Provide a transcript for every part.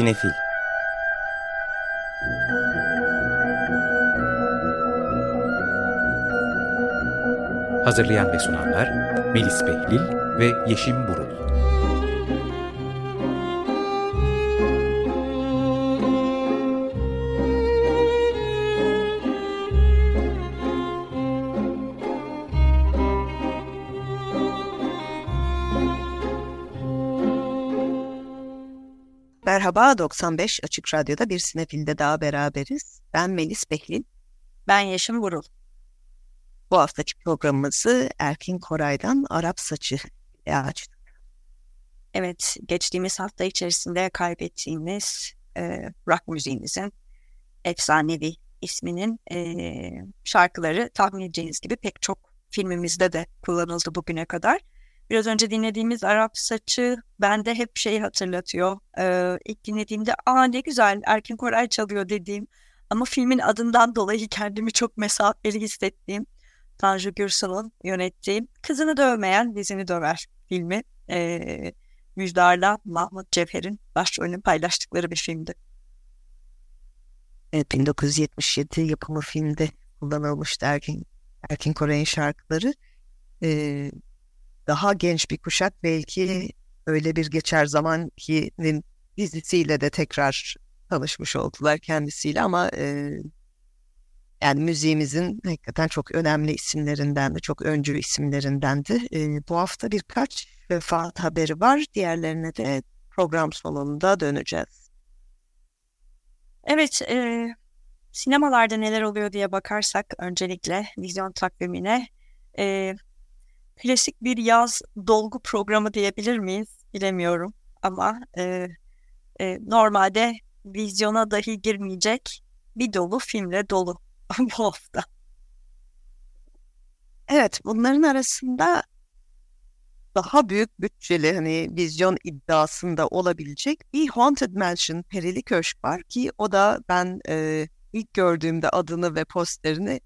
Sinefil. Hazırlayan ve sunanlar Melis Behlil ve Yeşim Burun. 95 Açık Radyo'da bir sinefilde daha beraberiz. Ben Melis Behlin. Ben Yaşım Vurul. Bu haftaki programımızı Erkin Koray'dan Arap Saçı açtık. Evet, geçtiğimiz hafta içerisinde kaybettiğimiz e, rock müziğimizin efsanevi isminin e, şarkıları tahmin edeceğiniz gibi pek çok filmimizde de kullanıldı bugüne kadar. Biraz önce dinlediğimiz Arap Saçı bende hep şeyi hatırlatıyor. Ee, ilk dinlediğimde aa ne güzel Erkin Koray çalıyor dediğim ama filmin adından dolayı kendimi çok mesafeli hissettiğim Tanju Gürsal'ın yönettiği Kızını Dövmeyen Dizini Döver filmi. Ee, Müjdar'la Mahmut Cevher'in başrolünü paylaştıkları bir filmdi. Evet, 1977 yapımı filmde kullanılmıştı Erkin, Erkin Koray'ın şarkıları. Ee, daha genç bir kuşak belki öyle bir geçer zamankinin dizisiyle de tekrar tanışmış oldular kendisiyle ama e, yani müziğimizin hakikaten çok önemli isimlerindendi, çok öncü isimlerindendi. E, bu hafta birkaç vefat haberi var. Diğerlerine de program sonunda döneceğiz. Evet, e, sinemalarda neler oluyor diye bakarsak öncelikle vizyon takvimine e, klasik bir yaz dolgu programı diyebilir miyiz bilemiyorum ama e, e, normalde vizyona dahi girmeyecek bir dolu filmle dolu bu hafta. Evet bunların arasında daha büyük bütçeli hani vizyon iddiasında olabilecek bir Haunted Mansion Perili Köşk var ki o da ben e, ilk gördüğümde adını ve posterini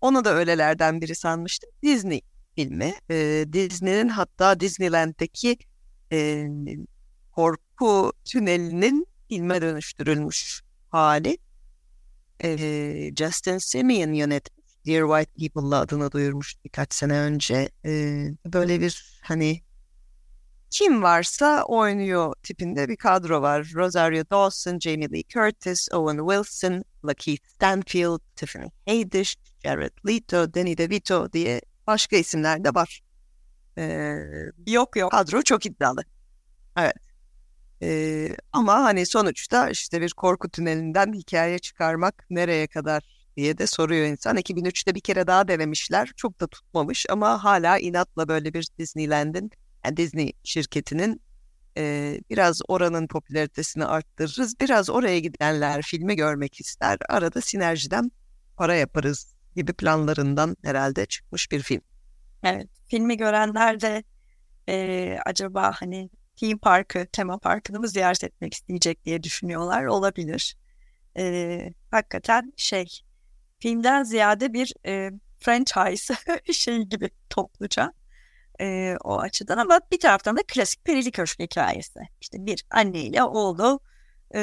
onu da öylelerden biri sanmıştım. Disney filmi. E, Disney'nin hatta Disneyland'deki e, korku tünelinin filme dönüştürülmüş hali. E, Justin Simeon yönetmiş. Dear White People'la adını duyurmuş birkaç sene önce. E, böyle bir hani kim varsa oynuyor tipinde bir kadro var. Rosario Dawson, Jamie Lee Curtis, Owen Wilson, Lakeith Stanfield, Tiffany Haddish, Jared Leto, Danny DeVito diye başka isimler de var. Ee, yok yok. Kadro çok iddialı. Evet. Ee, ama hani sonuçta işte bir korku tünelinden hikaye çıkarmak nereye kadar diye de soruyor insan. 2003'te bir kere daha denemişler. Çok da tutmamış ama hala inatla böyle bir Disneyland'in, yani Disney şirketinin e, biraz oranın popülaritesini arttırırız. Biraz oraya gidenler filmi görmek ister. Arada sinerjiden para yaparız gibi planlarından herhalde çıkmış bir film. Evet, filmi görenler de e, acaba hani Theme Park'ı, tema parkını mı ziyaret etmek isteyecek diye düşünüyorlar. Olabilir. E, hakikaten şey, filmden ziyade bir e, franchise şey gibi topluca e, o açıdan ama bir taraftan da klasik Perili Köşk hikayesi. İşte bir anne ile oğlu e,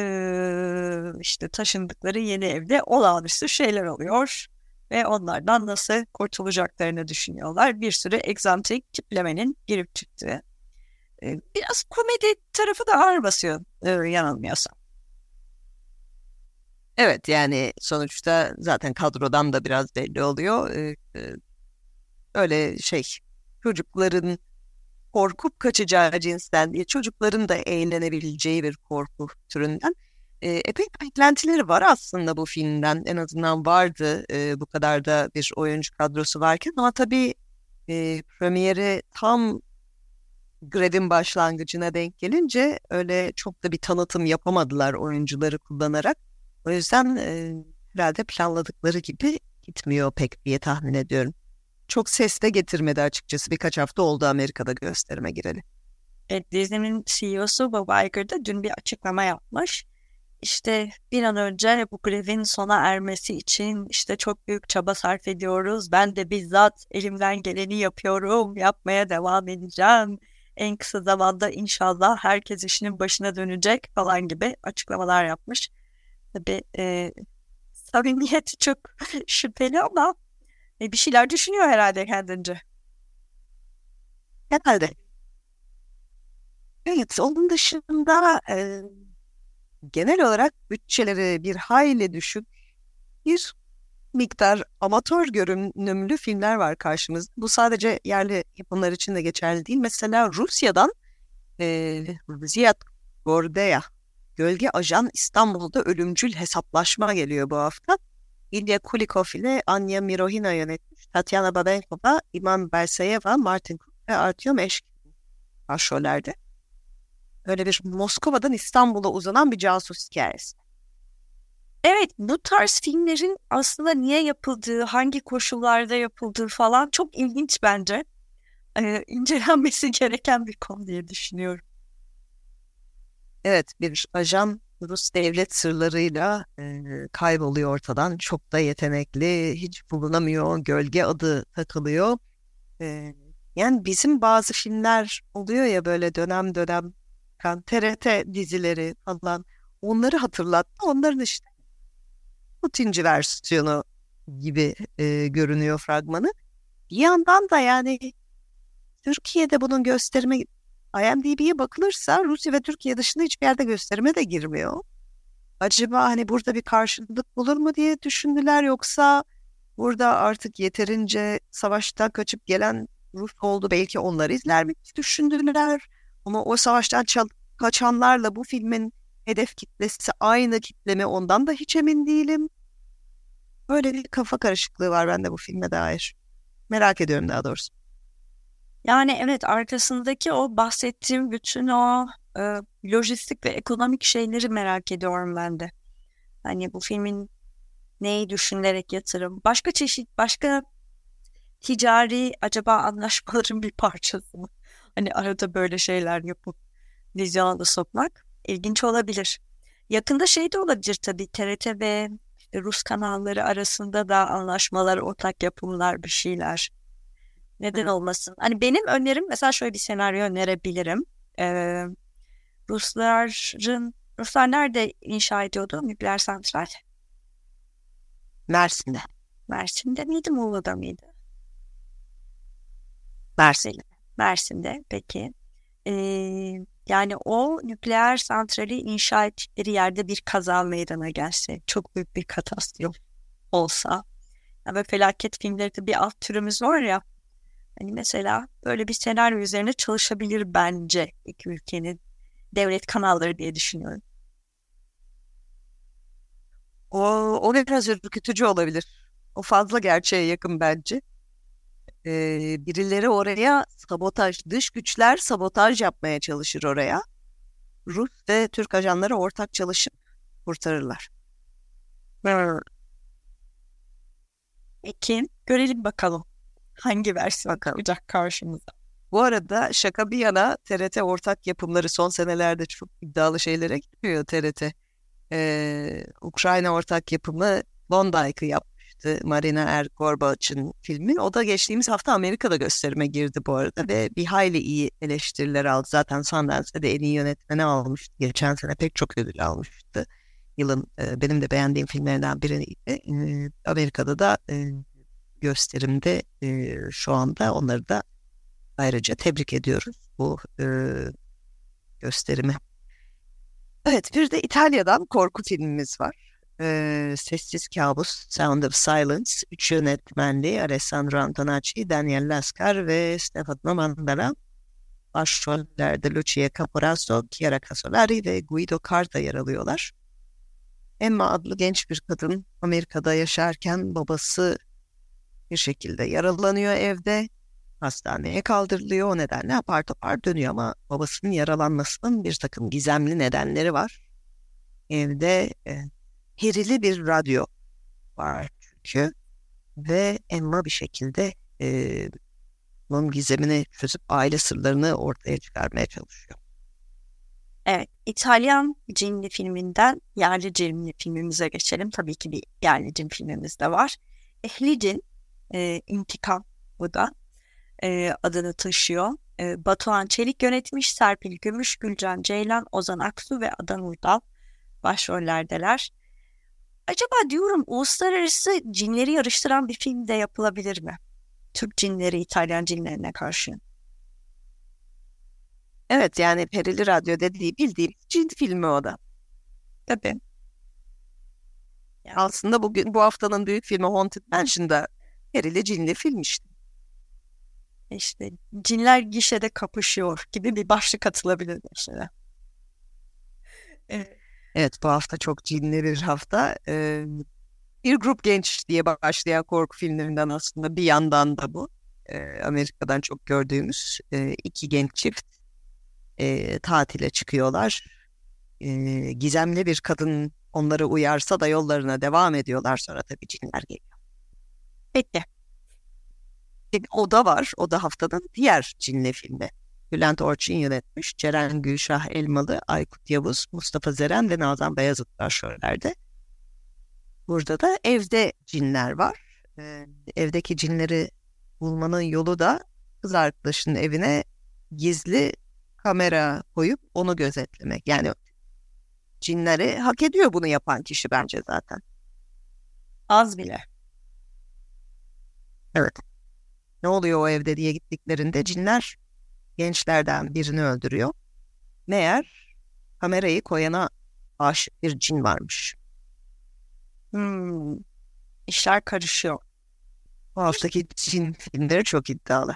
işte taşındıkları yeni evde olağanüstü şeyler oluyor ve onlardan nasıl kurtulacaklarını düşünüyorlar. Bir sürü egzantrik tiplemenin girip çıktığı. Biraz komedi tarafı da ağır basıyor yanılmıyorsam. Evet yani sonuçta zaten kadrodan da biraz belli oluyor. Öyle şey çocukların korkup kaçacağı cinsten değil çocukların da eğlenebileceği bir korku türünden e, epey beklentileri var aslında bu filmden. En azından vardı e, bu kadar da bir oyuncu kadrosu varken. Ama tabii e, premieri tam grevin başlangıcına denk gelince öyle çok da bir tanıtım yapamadılar oyuncuları kullanarak. O yüzden e, herhalde planladıkları gibi gitmiyor pek diye tahmin ediyorum. Çok ses de getirmedi açıkçası. Birkaç hafta oldu Amerika'da gösterime gireli. Evet, Disney'nin CEO'su Bob Iger de dün bir açıklama yapmış işte bir an önce bu grevin sona ermesi için işte çok büyük çaba sarf ediyoruz. Ben de bizzat elimden geleni yapıyorum, yapmaya devam edeceğim. en kısa zamanda inşallah herkes işinin başına dönecek falan gibi açıklamalar yapmış. Tabii e, samimiyeti çok şüpheli ama e, bir şeyler düşünüyor herhalde kendince. Herhalde. Evet, onun dışında e, genel olarak bütçeleri bir hayli düşük bir miktar amatör görünümlü filmler var karşımızda. Bu sadece yerli yapımlar için de geçerli değil. Mesela Rusya'dan e, Ziyad Gordeya, Gölge Ajan İstanbul'da ölümcül hesaplaşma geliyor bu hafta. İlya Kulikov ile Anya Mirohina yönetmiş. Tatyana Babenkova, İman Berseyeva, Martin ve Artyom Eşkin başrollerde. Böyle bir Moskova'dan İstanbul'a uzanan bir casus hikayesi. Evet, bu tarz filmlerin aslında niye yapıldığı, hangi koşullarda yapıldığı falan çok ilginç bence. Ee, incelenmesi gereken bir konu diye düşünüyorum. Evet, bir ajan Rus devlet sırlarıyla e, kayboluyor ortadan. Çok da yetenekli, hiç bulunamıyor, gölge adı takılıyor. E, yani bizim bazı filmler oluyor ya böyle dönem dönem kan TRT dizileri falan onları hatırlattı. Onların işte Putinci versiyonu gibi e, görünüyor fragmanı. Bir yandan da yani Türkiye'de bunun gösterime IMDb'ye bakılırsa Rusya ve Türkiye dışında hiçbir yerde gösterime de girmiyor. Acaba hani burada bir karşılık bulur mu diye düşündüler yoksa burada artık yeterince savaştan kaçıp gelen Rus oldu belki onları izler mi düşündüler. Ama o savaştan kaçanlarla bu filmin hedef kitlesi aynı kitle mi ondan da hiç emin değilim. Böyle bir kafa karışıklığı var bende bu filme dair. Merak ediyorum daha doğrusu. Yani evet arkasındaki o bahsettiğim bütün o e, lojistik ve ekonomik şeyleri merak ediyorum ben de. Hani bu filmin neyi düşünerek yatırım, başka çeşit, başka ticari acaba anlaşmaların bir parçası mı? Hani arada böyle şeyler yapıp vizyona da sokmak ilginç olabilir. Yakında şey de olabilir tabii TRT ve işte Rus kanalları arasında da anlaşmalar, ortak yapımlar bir şeyler. Neden olmasın? Hani benim önerim mesela şöyle bir senaryo önerebilirim. Ee, Rusların Ruslar nerede inşa ediyordu nükleer santral? Mersin'de. Mersin'de miydi, Muğla'da mıydı? Mersin'de. Mersin'de peki. Ee, yani o nükleer santrali inşa ettikleri yerde bir kaza meydana gelse, çok büyük bir katastrof olsa. Yani böyle felaket filmlerinde bir alt türümüz var ya. Hani mesela böyle bir senaryo üzerine çalışabilir bence iki ülkenin devlet kanalları diye düşünüyorum. O, o biraz ürkütücü olabilir. O fazla gerçeğe yakın bence e, birileri oraya sabotaj, dış güçler sabotaj yapmaya çalışır oraya. Rus ve Türk ajanları ortak çalışıp kurtarırlar. Peki görelim bakalım hangi versiyon bakalım. çıkacak karşımıza. Bu arada şaka bir yana TRT ortak yapımları son senelerde çok iddialı şeylere gidiyor TRT. Ee, Ukrayna ortak yapımı Klondike'ı yap yapmıştı Marina Er Gorbaç'ın filmi. O da geçtiğimiz hafta Amerika'da gösterime girdi bu arada ve bir hayli iyi eleştiriler aldı. Zaten Sundance'de de en iyi yönetmeni almıştı. Geçen sene pek çok ödül almıştı. Yılın e, benim de beğendiğim filmlerinden biriydi. E, Amerika'da da e, gösterimde şu anda onları da ayrıca tebrik ediyoruz bu e, gösterimi. Evet bir de İtalya'dan korku filmimiz var e, Sessiz Kabus, Sound of Silence, üç yönetmenliği Alessandro Antonacci, Daniel Lascar ve Stefano Mandala. Başrollerde Lucia Caporaso, Chiara Casolari ve Guido Carta yer alıyorlar. Emma adlı genç bir kadın Amerika'da yaşarken babası bir şekilde yaralanıyor evde. Hastaneye kaldırılıyor. O nedenle apar topar dönüyor ama babasının yaralanmasının bir takım gizemli nedenleri var. Evde perili bir radyo var çünkü ve Emma bir şekilde e, bunun gizemini çözüp aile sırlarını ortaya çıkarmaya çalışıyor. Evet, İtalyan cinli filminden yerli cinli filmimize geçelim. Tabii ki bir yerli cin filmimiz de var. Ehli Cin, e, İntikam bu da e, adını taşıyor. e, Batuhan Çelik yönetmiş. Serpil Gümüş, Gülcan Ceylan, Ozan Aksu ve Adan Urdal başrollerdeler. Acaba diyorum uluslararası cinleri yarıştıran bir film de yapılabilir mi? Türk cinleri İtalyan cinlerine karşı. Evet yani Perili Radyo dediği bildiğim cin filmi o da. Tabii. Yani. Aslında bugün bu haftanın büyük filmi Haunted Mansion'da perili cinli film işte. İşte cinler gişede kapışıyor gibi bir başlık atılabilir mesela. Evet. Evet bu hafta çok cinli bir hafta. Ee, bir grup genç diye başlayan korku filmlerinden aslında bir yandan da bu. Ee, Amerika'dan çok gördüğümüz e, iki genç çift e, tatile çıkıyorlar. E, gizemli bir kadın onları uyarsa da yollarına devam ediyorlar. Sonra tabii cinler geliyor. Peki. O da var. O da haftanın diğer cinli filmi. Bülent Orçun yönetmiş. Ceren Gülşah Elmalı, Aykut Yavuz, Mustafa Zeren ve Nazan Beyazıt başrollerde. Burada da evde cinler var. Ee, evdeki cinleri bulmanın yolu da kız arkadaşının evine gizli kamera koyup onu gözetlemek. Yani cinleri hak ediyor bunu yapan kişi bence zaten. Az bile. Evet. Ne oluyor o evde diye gittiklerinde cinler gençlerden birini öldürüyor. Meğer kamerayı koyana aşık bir cin varmış. Hmm. İşler karışıyor. Bu haftaki cin filmleri çok iddialı.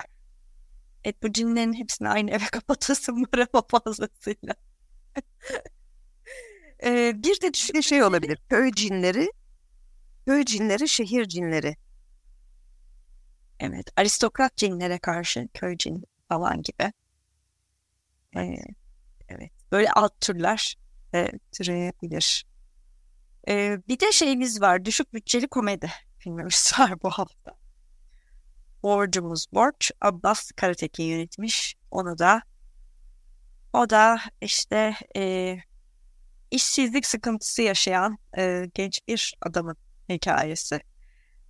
Evet bu cinlerin hepsini aynı eve kapatasım var ama fazlasıyla. ee, bir de düşün şey olabilir. Köy cinleri, köy cinleri, şehir cinleri. Evet, aristokrat cinlere karşı köy cin falan gibi. Ee, evet, böyle alt türler e, türeyebilir. Ee, bir de şeyimiz var, düşük bütçeli komedi filmimiz var bu hafta. Borcumuz Borç, Abbas Karatekin yönetmiş. Onu da o da işte e, işsizlik sıkıntısı yaşayan e, genç bir adamın hikayesi.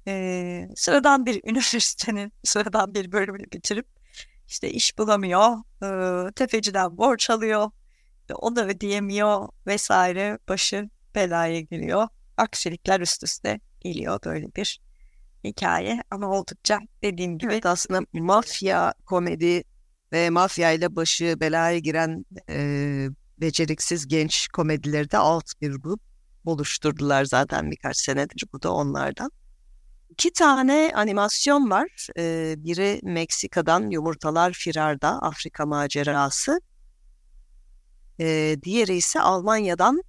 E, sıradan bir üniversitenin sıradan bir bölümünü bitirip işte iş bulamıyor, e, tefeciden borç alıyor, onu ödeyemiyor vesaire başı belaya giriyor. Aksilikler üst üste geliyor böyle bir hikaye ama oldukça dediğim gibi. Evet aslında mafya komedi ve mafya ile başı belaya giren e, beceriksiz genç komedileri de alt bir grup oluşturdular zaten birkaç senedir. Bu da onlardan. İki tane animasyon var. Ee, biri Meksika'dan Yumurtalar Firar'da Afrika macerası. Ee, diğeri ise Almanya'dan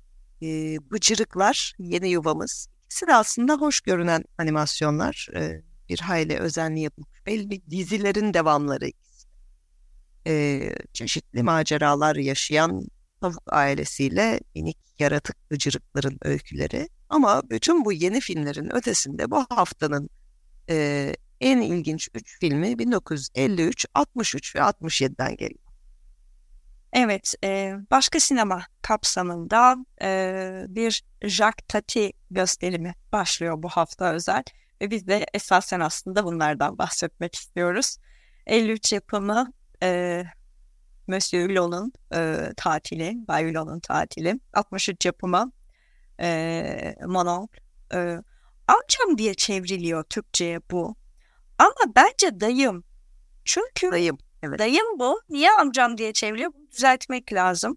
e, Bıcırıklar Yeni Yuvamız. İkisi de aslında hoş görünen animasyonlar. Ee, bir hayli özenli yapılmış. Belli dizilerin devamları. Ee, çeşitli maceralar yaşayan tavuk ailesiyle minik yaratık bıcırıkların öyküleri. Ama bütün bu yeni filmlerin ötesinde bu haftanın e, en ilginç üç filmi 1953, 63 ve 67'den geliyor. Evet, e, başka sinema kapsamında e, bir Jacques Tati gösterimi başlıyor bu hafta özel. Ve biz de esasen aslında bunlardan bahsetmek istiyoruz. 53 yapımı e, Monsieur Hulot'un e, tatili, Bay Hulot'un tatili. 63 yapımı e, Manon. E, amcam diye çevriliyor Türkçe'ye bu. Ama bence dayım. Çünkü dayım, evet. dayım bu. Niye amcam diye çevriliyor? Bunu düzeltmek lazım.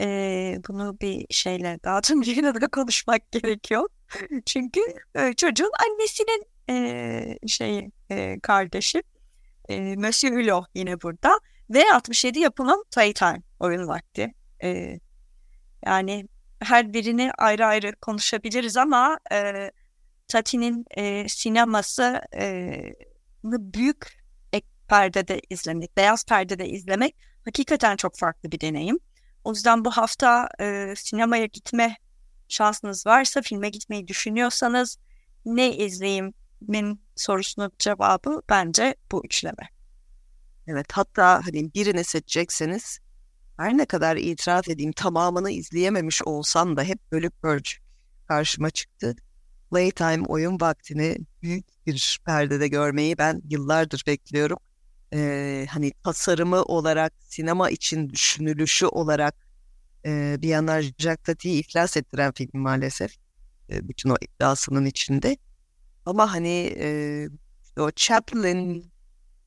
E, bunu bir şeyle daha tüm da konuşmak gerekiyor. Çünkü e, çocuğun annesinin e, şeyi e, kardeşi. E, Monsieur Hulot yine burada. Ve 67 yapımı Playtime oyun vakti. E, yani her birini ayrı ayrı konuşabiliriz ama e, Tati'nin e, sineması e, büyük ek perdede izlemek, beyaz perdede izlemek hakikaten çok farklı bir deneyim. O yüzden bu hafta e, sinemaya gitme şansınız varsa, filme gitmeyi düşünüyorsanız ne izleyimin sorusunun cevabı bence bu üçleme. Evet hatta hani birini seçecekseniz her ne kadar itiraf edeyim tamamını izleyememiş olsam da hep bölük bölçük karşıma çıktı. Playtime oyun vaktini büyük bir perdede görmeyi ben yıllardır bekliyorum. e, hani tasarımı olarak sinema için düşünülüşü olarak e, bir yana Jacques Tati'yi iflas ettiren film maalesef. E, bütün o iddiasının içinde. Ama hani e, o Chaplin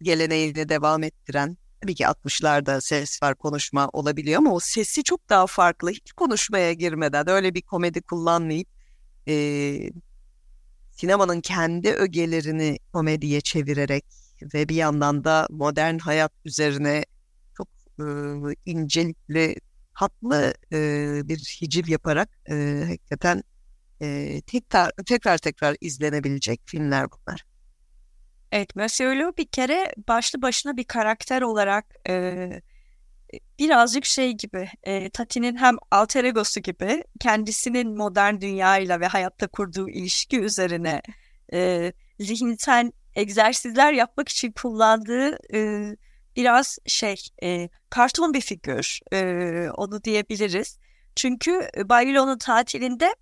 geleneğini devam ettiren tabii ki 60'larda ses var konuşma olabiliyor ama o sesi çok daha farklı. Hiç konuşmaya girmeden öyle bir komedi kullanmayıp e, sinemanın kendi ögelerini komediye çevirerek ve bir yandan da modern hayat üzerine çok e, incelikli, hatlı e, bir hiciv yaparak e, hakikaten e, tekrar, tekrar tekrar izlenebilecek filmler bunlar. Evet, Monsieur Hulot bir kere başlı başına bir karakter olarak e, birazcık şey gibi, e, Tati'nin hem alter egosu gibi kendisinin modern dünyayla ve hayatta kurduğu ilişki üzerine e, zihinsel egzersizler yapmak için kullandığı e, biraz şey, e, karton bir figür, e, onu diyebiliriz. Çünkü Baylo'nun tatilinde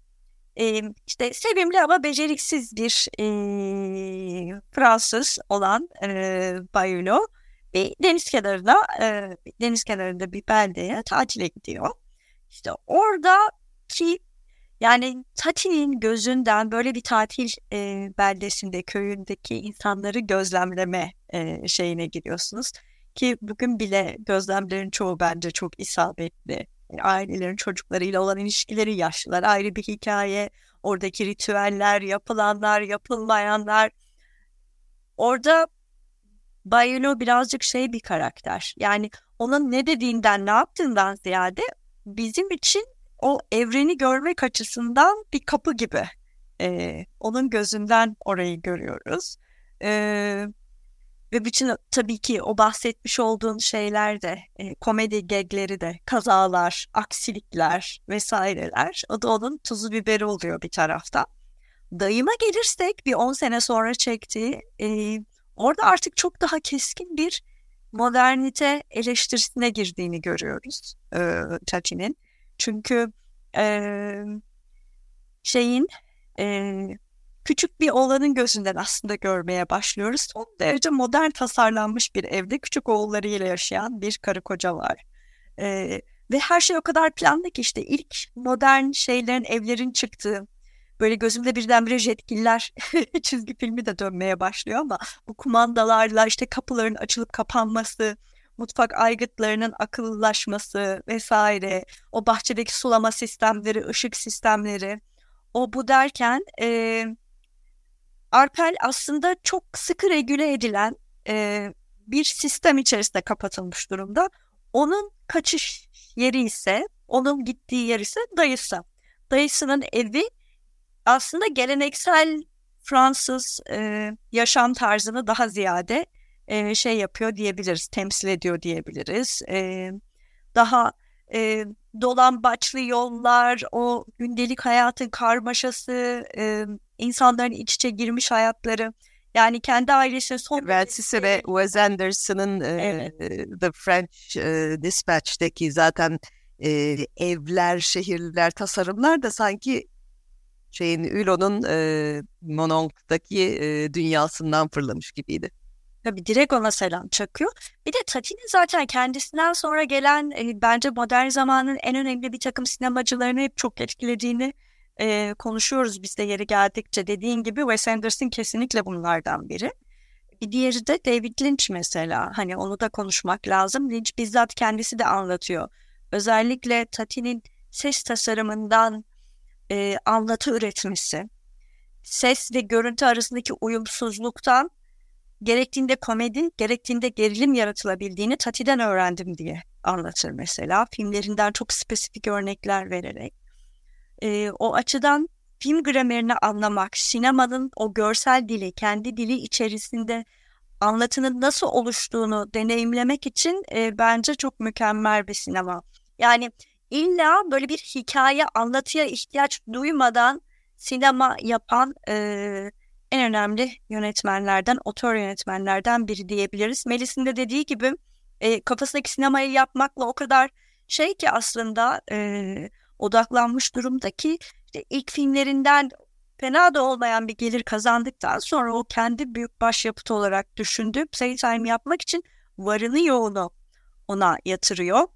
e, işte sevimli ama beceriksiz bir e, Fransız olan e, Bayulo bir deniz kenarına e, deniz kenarında bir beldeye tatile gidiyor. İşte orada ki yani Tati'nin gözünden böyle bir tatil e, beldesinde köyündeki insanları gözlemleme e, şeyine giriyorsunuz. Ki bugün bile gözlemlerin çoğu bence çok isabetli ailelerin çocuklarıyla olan ilişkileri yaşlılar ayrı bir hikaye. Oradaki ritüeller, yapılanlar, yapılmayanlar. Orada Bayelo birazcık şey bir karakter. Yani onun ne dediğinden, ne yaptığından ziyade bizim için o evreni görmek açısından bir kapı gibi. Ee, onun gözünden orayı görüyoruz. Ee, ve bütün tabii ki o bahsetmiş olduğun şeyler de e, komedi gegleri de kazalar, aksilikler vesaireler o da onun tuzu biberi oluyor bir tarafta. Dayıma gelirsek bir 10 sene sonra çektiği e, orada artık çok daha keskin bir modernite eleştirisine girdiğini görüyoruz e, Tati'nin. Çünkü e, şeyin e, küçük bir oğlanın gözünden aslında görmeye başlıyoruz. Son derece modern tasarlanmış bir evde küçük oğullarıyla yaşayan bir karı koca var. Ee, ve her şey o kadar planlı ki işte ilk modern şeylerin, evlerin çıktığı, böyle gözümde birdenbire jetgiller çizgi filmi de dönmeye başlıyor ama bu kumandalarla işte kapıların açılıp kapanması, mutfak aygıtlarının akıllılaşması vesaire, o bahçedeki sulama sistemleri, ışık sistemleri, o bu derken e, Arpel aslında çok sıkı regüle edilen e, bir sistem içerisinde kapatılmış durumda. Onun kaçış yeri ise, onun gittiği yer ise dayısı. Dayısının evi aslında geleneksel Fransız e, yaşam tarzını daha ziyade e, şey yapıyor diyebiliriz, temsil ediyor diyebiliriz. E, daha e, dolambaçlı yollar, o gündelik hayatın karmaşası, e, insanların iç içe girmiş hayatları. Yani kendi ailesine son... Vertisi ve Wes Anderson'ın evet. e, The French e, Dispatch'teki zaten e, evler, şehirler, tasarımlar da sanki şeyin Ülo'nun e, Mononc'daki e, dünyasından fırlamış gibiydi. Tabii direkt ona selam çakıyor. Bir de Tati'nin zaten kendisinden sonra gelen e, bence modern zamanın en önemli bir takım sinemacılarını hep çok etkilediğini e, konuşuyoruz biz de yeri geldikçe. Dediğin gibi Wes Anderson kesinlikle bunlardan biri. Bir diğeri de David Lynch mesela. Hani onu da konuşmak lazım. Lynch bizzat kendisi de anlatıyor. Özellikle Tati'nin ses tasarımından e, anlatı üretmesi, ses ve görüntü arasındaki uyumsuzluktan gerektiğinde komedi, gerektiğinde gerilim yaratılabildiğini Tati'den öğrendim diye anlatır mesela. Filmlerinden çok spesifik örnekler vererek. E, o açıdan film gramerini anlamak, sinemanın o görsel dili, kendi dili içerisinde anlatının nasıl oluştuğunu deneyimlemek için e, bence çok mükemmel bir sinema. Yani illa böyle bir hikaye, anlatıya ihtiyaç duymadan sinema yapan e, en önemli yönetmenlerden, otör yönetmenlerden biri diyebiliriz. Melis'in de dediği gibi e, kafasındaki sinemayı yapmakla o kadar şey ki aslında e, odaklanmış durumdaki işte ilk filmlerinden fena da olmayan bir gelir kazandıktan sonra o kendi büyük başyapıt olarak düşündüğü Playtime yapmak için varını yoğunu ona yatırıyor.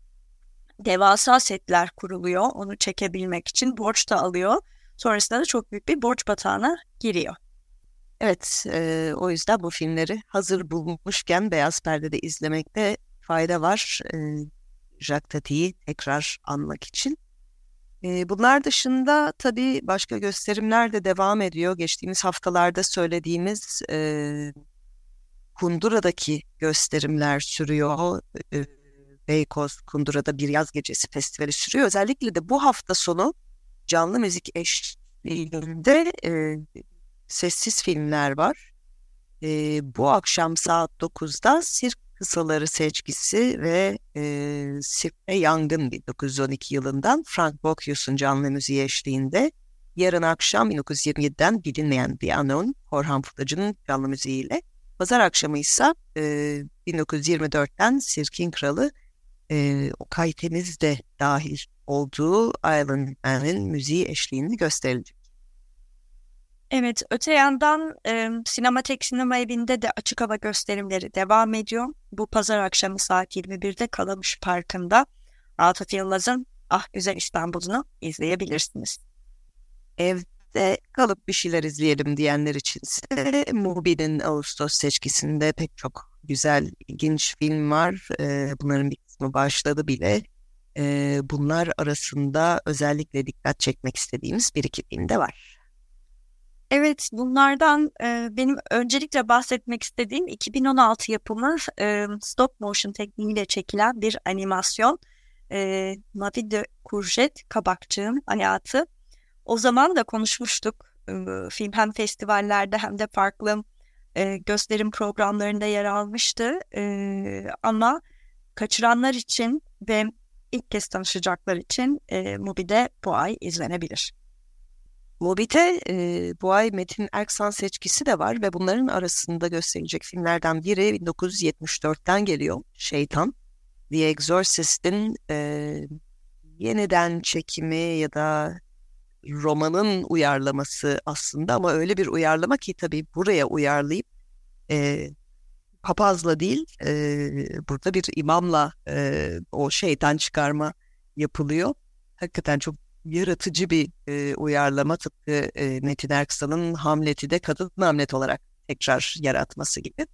Devasa setler kuruluyor onu çekebilmek için borç da alıyor. Sonrasında da çok büyük bir borç batağına giriyor. Evet, e, o yüzden bu filmleri hazır bulmuşken Beyaz Perde'de izlemekte fayda var. E, Jacques Tati'yi tekrar anmak için. Bunlar dışında tabii başka gösterimler de devam ediyor. Geçtiğimiz haftalarda söylediğimiz e, Kundura'daki gösterimler sürüyor. E, Beykoz Kundura'da bir yaz gecesi festivali sürüyor. Özellikle de bu hafta sonu canlı müzik eşliğinde e, sessiz filmler var. E, bu akşam saat 9'da Sirk Kısaları seçkisi ve e, Sirk'te Yangın 1912 yılından Frank Bocchius'un canlı müziği eşliğinde yarın akşam 1927'den bilinmeyen bir anon Korhan Putacı'nın canlı müziğiyle pazar akşamı ise e, 1924'ten Sirk'in kralı e, Okay Temiz de dahil olduğu Island Man'in müziği eşliğinde gösterilecek. Evet, öte yandan e, Sinematek Sinema Evi'nde de açık hava gösterimleri devam ediyor. Bu pazar akşamı saat 21'de Kalamış Parkı'nda Atıf Yılmaz'ın Ah Güzel İstanbul'unu izleyebilirsiniz. Evde kalıp bir şeyler izleyelim diyenler için ise Mubi'nin Ağustos seçkisinde pek çok güzel, ilginç film var. E, bunların bir kısmı başladı bile. E, bunlar arasında özellikle dikkat çekmek istediğimiz bir iki film de var. Evet, bunlardan e, benim öncelikle bahsetmek istediğim 2016 yapımı e, stop motion tekniğiyle çekilen bir animasyon. E, Mavi de Courgette Kabakçığın hayatı. O zaman da konuşmuştuk. E, film hem festivallerde hem de farklı e, gösterim programlarında yer almıştı. E, ama kaçıranlar için ve ilk kez tanışacaklar için e, Mubi'de bu ay izlenebilir. Mobit'e e, bu ay Metin Erksan seçkisi de var ve bunların arasında gösterilecek filmlerden biri 1974'ten geliyor. Şeytan. The Exorcist'in e, yeniden çekimi ya da romanın uyarlaması aslında ama öyle bir uyarlama ki tabii buraya uyarlayıp e, papazla değil e, burada bir imamla e, o şeytan çıkarma yapılıyor. Hakikaten çok yaratıcı bir e, uyarlama tıpkı e, Metin Erksan'ın Hamlet'i de kadın Hamlet olarak tekrar yaratması gibi.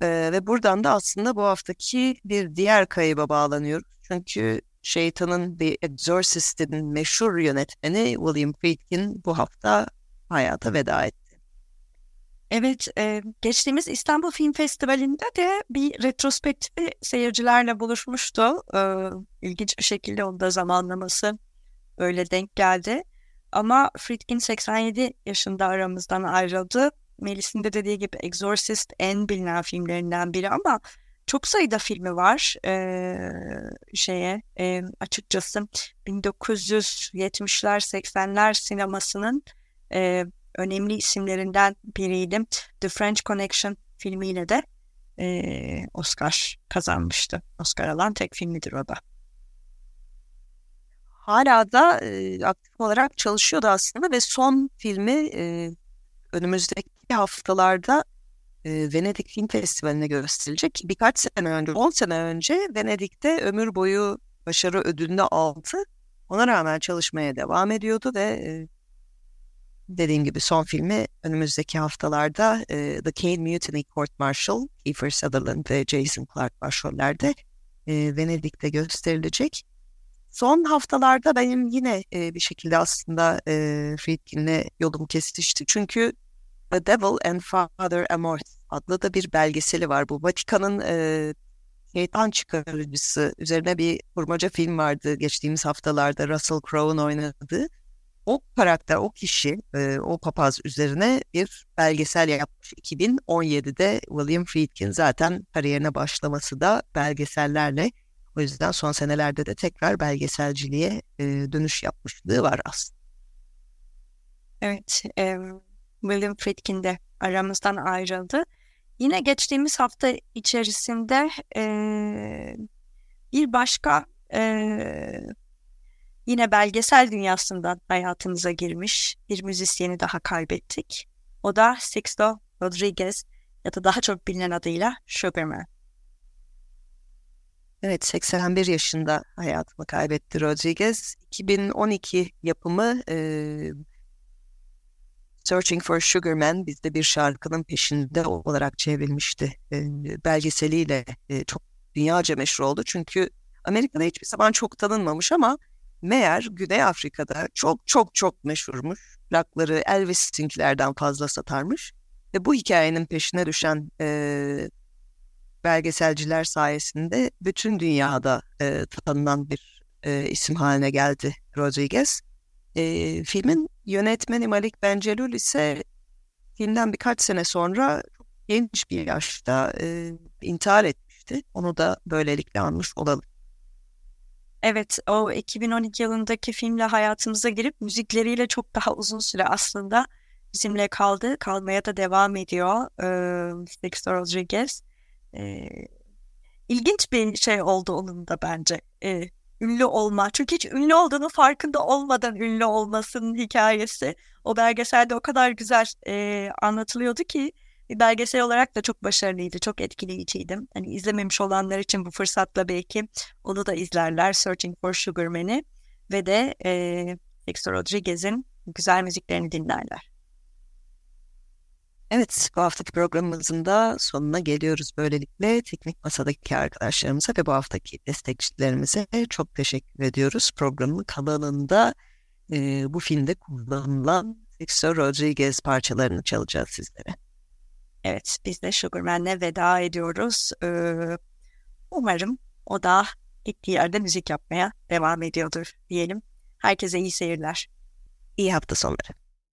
E, ve buradan da aslında bu haftaki bir diğer kayıba bağlanıyoruz. Çünkü Şeytanın The Exorcist'in meşhur yönetmeni William Friedkin bu hafta hayata veda etti. Evet, e, geçtiğimiz İstanbul Film Festivali'nde de bir retrospektifi seyircilerle buluşmuştu. E, ilginç bir şekilde onun da zamanlaması öyle denk geldi. Ama Friedkin 87 yaşında aramızdan ayrıldı. Melis'in de dediği gibi Exorcist en bilinen filmlerinden biri ama çok sayıda filmi var ee, şeye e, açıkçası 1970'ler 80'ler sinemasının e, önemli isimlerinden biriydi. The French Connection filmiyle de e, Oscar kazanmıştı. Oscar alan tek filmidir o da hala da e, aktif olarak çalışıyordu aslında ve son filmi e, önümüzdeki haftalarda e, Venedik Film Festivali'ne gösterilecek. Birkaç sene önce, 10 sene önce Venedik'te ömür boyu başarı ödülünü aldı. Ona rağmen çalışmaya devam ediyordu ve e, dediğim gibi son filmi önümüzdeki haftalarda e, The Kane Mutiny Court Martial, Kiefer Sutherland ve Jason Clarke başrollerde e, Venedik'te gösterilecek. Son haftalarda benim yine e, bir şekilde aslında e, Friedkin'le yolum kesişti. Çünkü The Devil and Father Amorth adlı da bir belgeseli var. Bu Vatikan'ın e, şeytan çıkarıcısı üzerine bir kurmaca film vardı geçtiğimiz haftalarda Russell Crowe'un oynadığı. O karakter, o kişi, e, o papaz üzerine bir belgesel yapmış. 2017'de William Friedkin zaten kariyerine başlaması da belgesellerle o yüzden son senelerde de tekrar belgeselciliğe e, dönüş yapmışlığı var aslında. Evet, e, William Friedkin de aramızdan ayrıldı. Yine geçtiğimiz hafta içerisinde e, bir başka e, yine belgesel dünyasından hayatımıza girmiş bir müzisyeni daha kaybettik. O da Sixto Rodriguez ya da daha çok bilinen adıyla Sugarman. Evet 81 yaşında hayatını kaybetti Rodriguez. 2012 yapımı e, Searching for Sugar Man bizde bir şarkının peşinde olarak çevrilmişti. E, belgeseliyle e, çok dünyaca meşhur oldu. Çünkü Amerika'da hiçbir zaman çok tanınmamış ama meğer Güney Afrika'da çok çok çok meşhurmuş. Plakları Elvis'inkilerden fazla satarmış. Ve bu hikayenin peşine düşen e, belgeselciler sayesinde bütün dünyada e, tanınan bir e, isim haline geldi Rodriguez. E, filmin yönetmeni Malik Bencelul ise filmden birkaç sene sonra genç bir yaşta e, intihar etmişti. Onu da böylelikle anmış olalım. Evet, o 2012 yılındaki filmle hayatımıza girip müzikleriyle çok daha uzun süre aslında bizimle kaldı. Kalmaya da devam ediyor e, Dexter Rodriguez. E, ilginç bir şey oldu onun da bence. E, ünlü olma. Çünkü hiç ünlü olduğunu farkında olmadan ünlü olmasının hikayesi o belgeselde o kadar güzel e, anlatılıyordu ki belgesel olarak da çok başarılıydı, çok etkileyiciydi. Hani izlememiş olanlar için bu fırsatla belki onu da izlerler. Searching for Sugar Man'i ve de e, Dexter Rodriguez'in güzel müziklerini dinlerler. Evet, bu haftaki programımızın da sonuna geliyoruz böylelikle. Teknik Masa'daki arkadaşlarımıza ve bu haftaki destekçilerimize çok teşekkür ediyoruz. Programın kalanında e, bu filmde kullanılan Dexter Rodriguez parçalarını çalacağız sizlere. Evet, biz de Sugarman'le veda ediyoruz. Ee, umarım o da gittiği yerde müzik yapmaya devam ediyordur diyelim. Herkese iyi seyirler. İyi hafta sonları.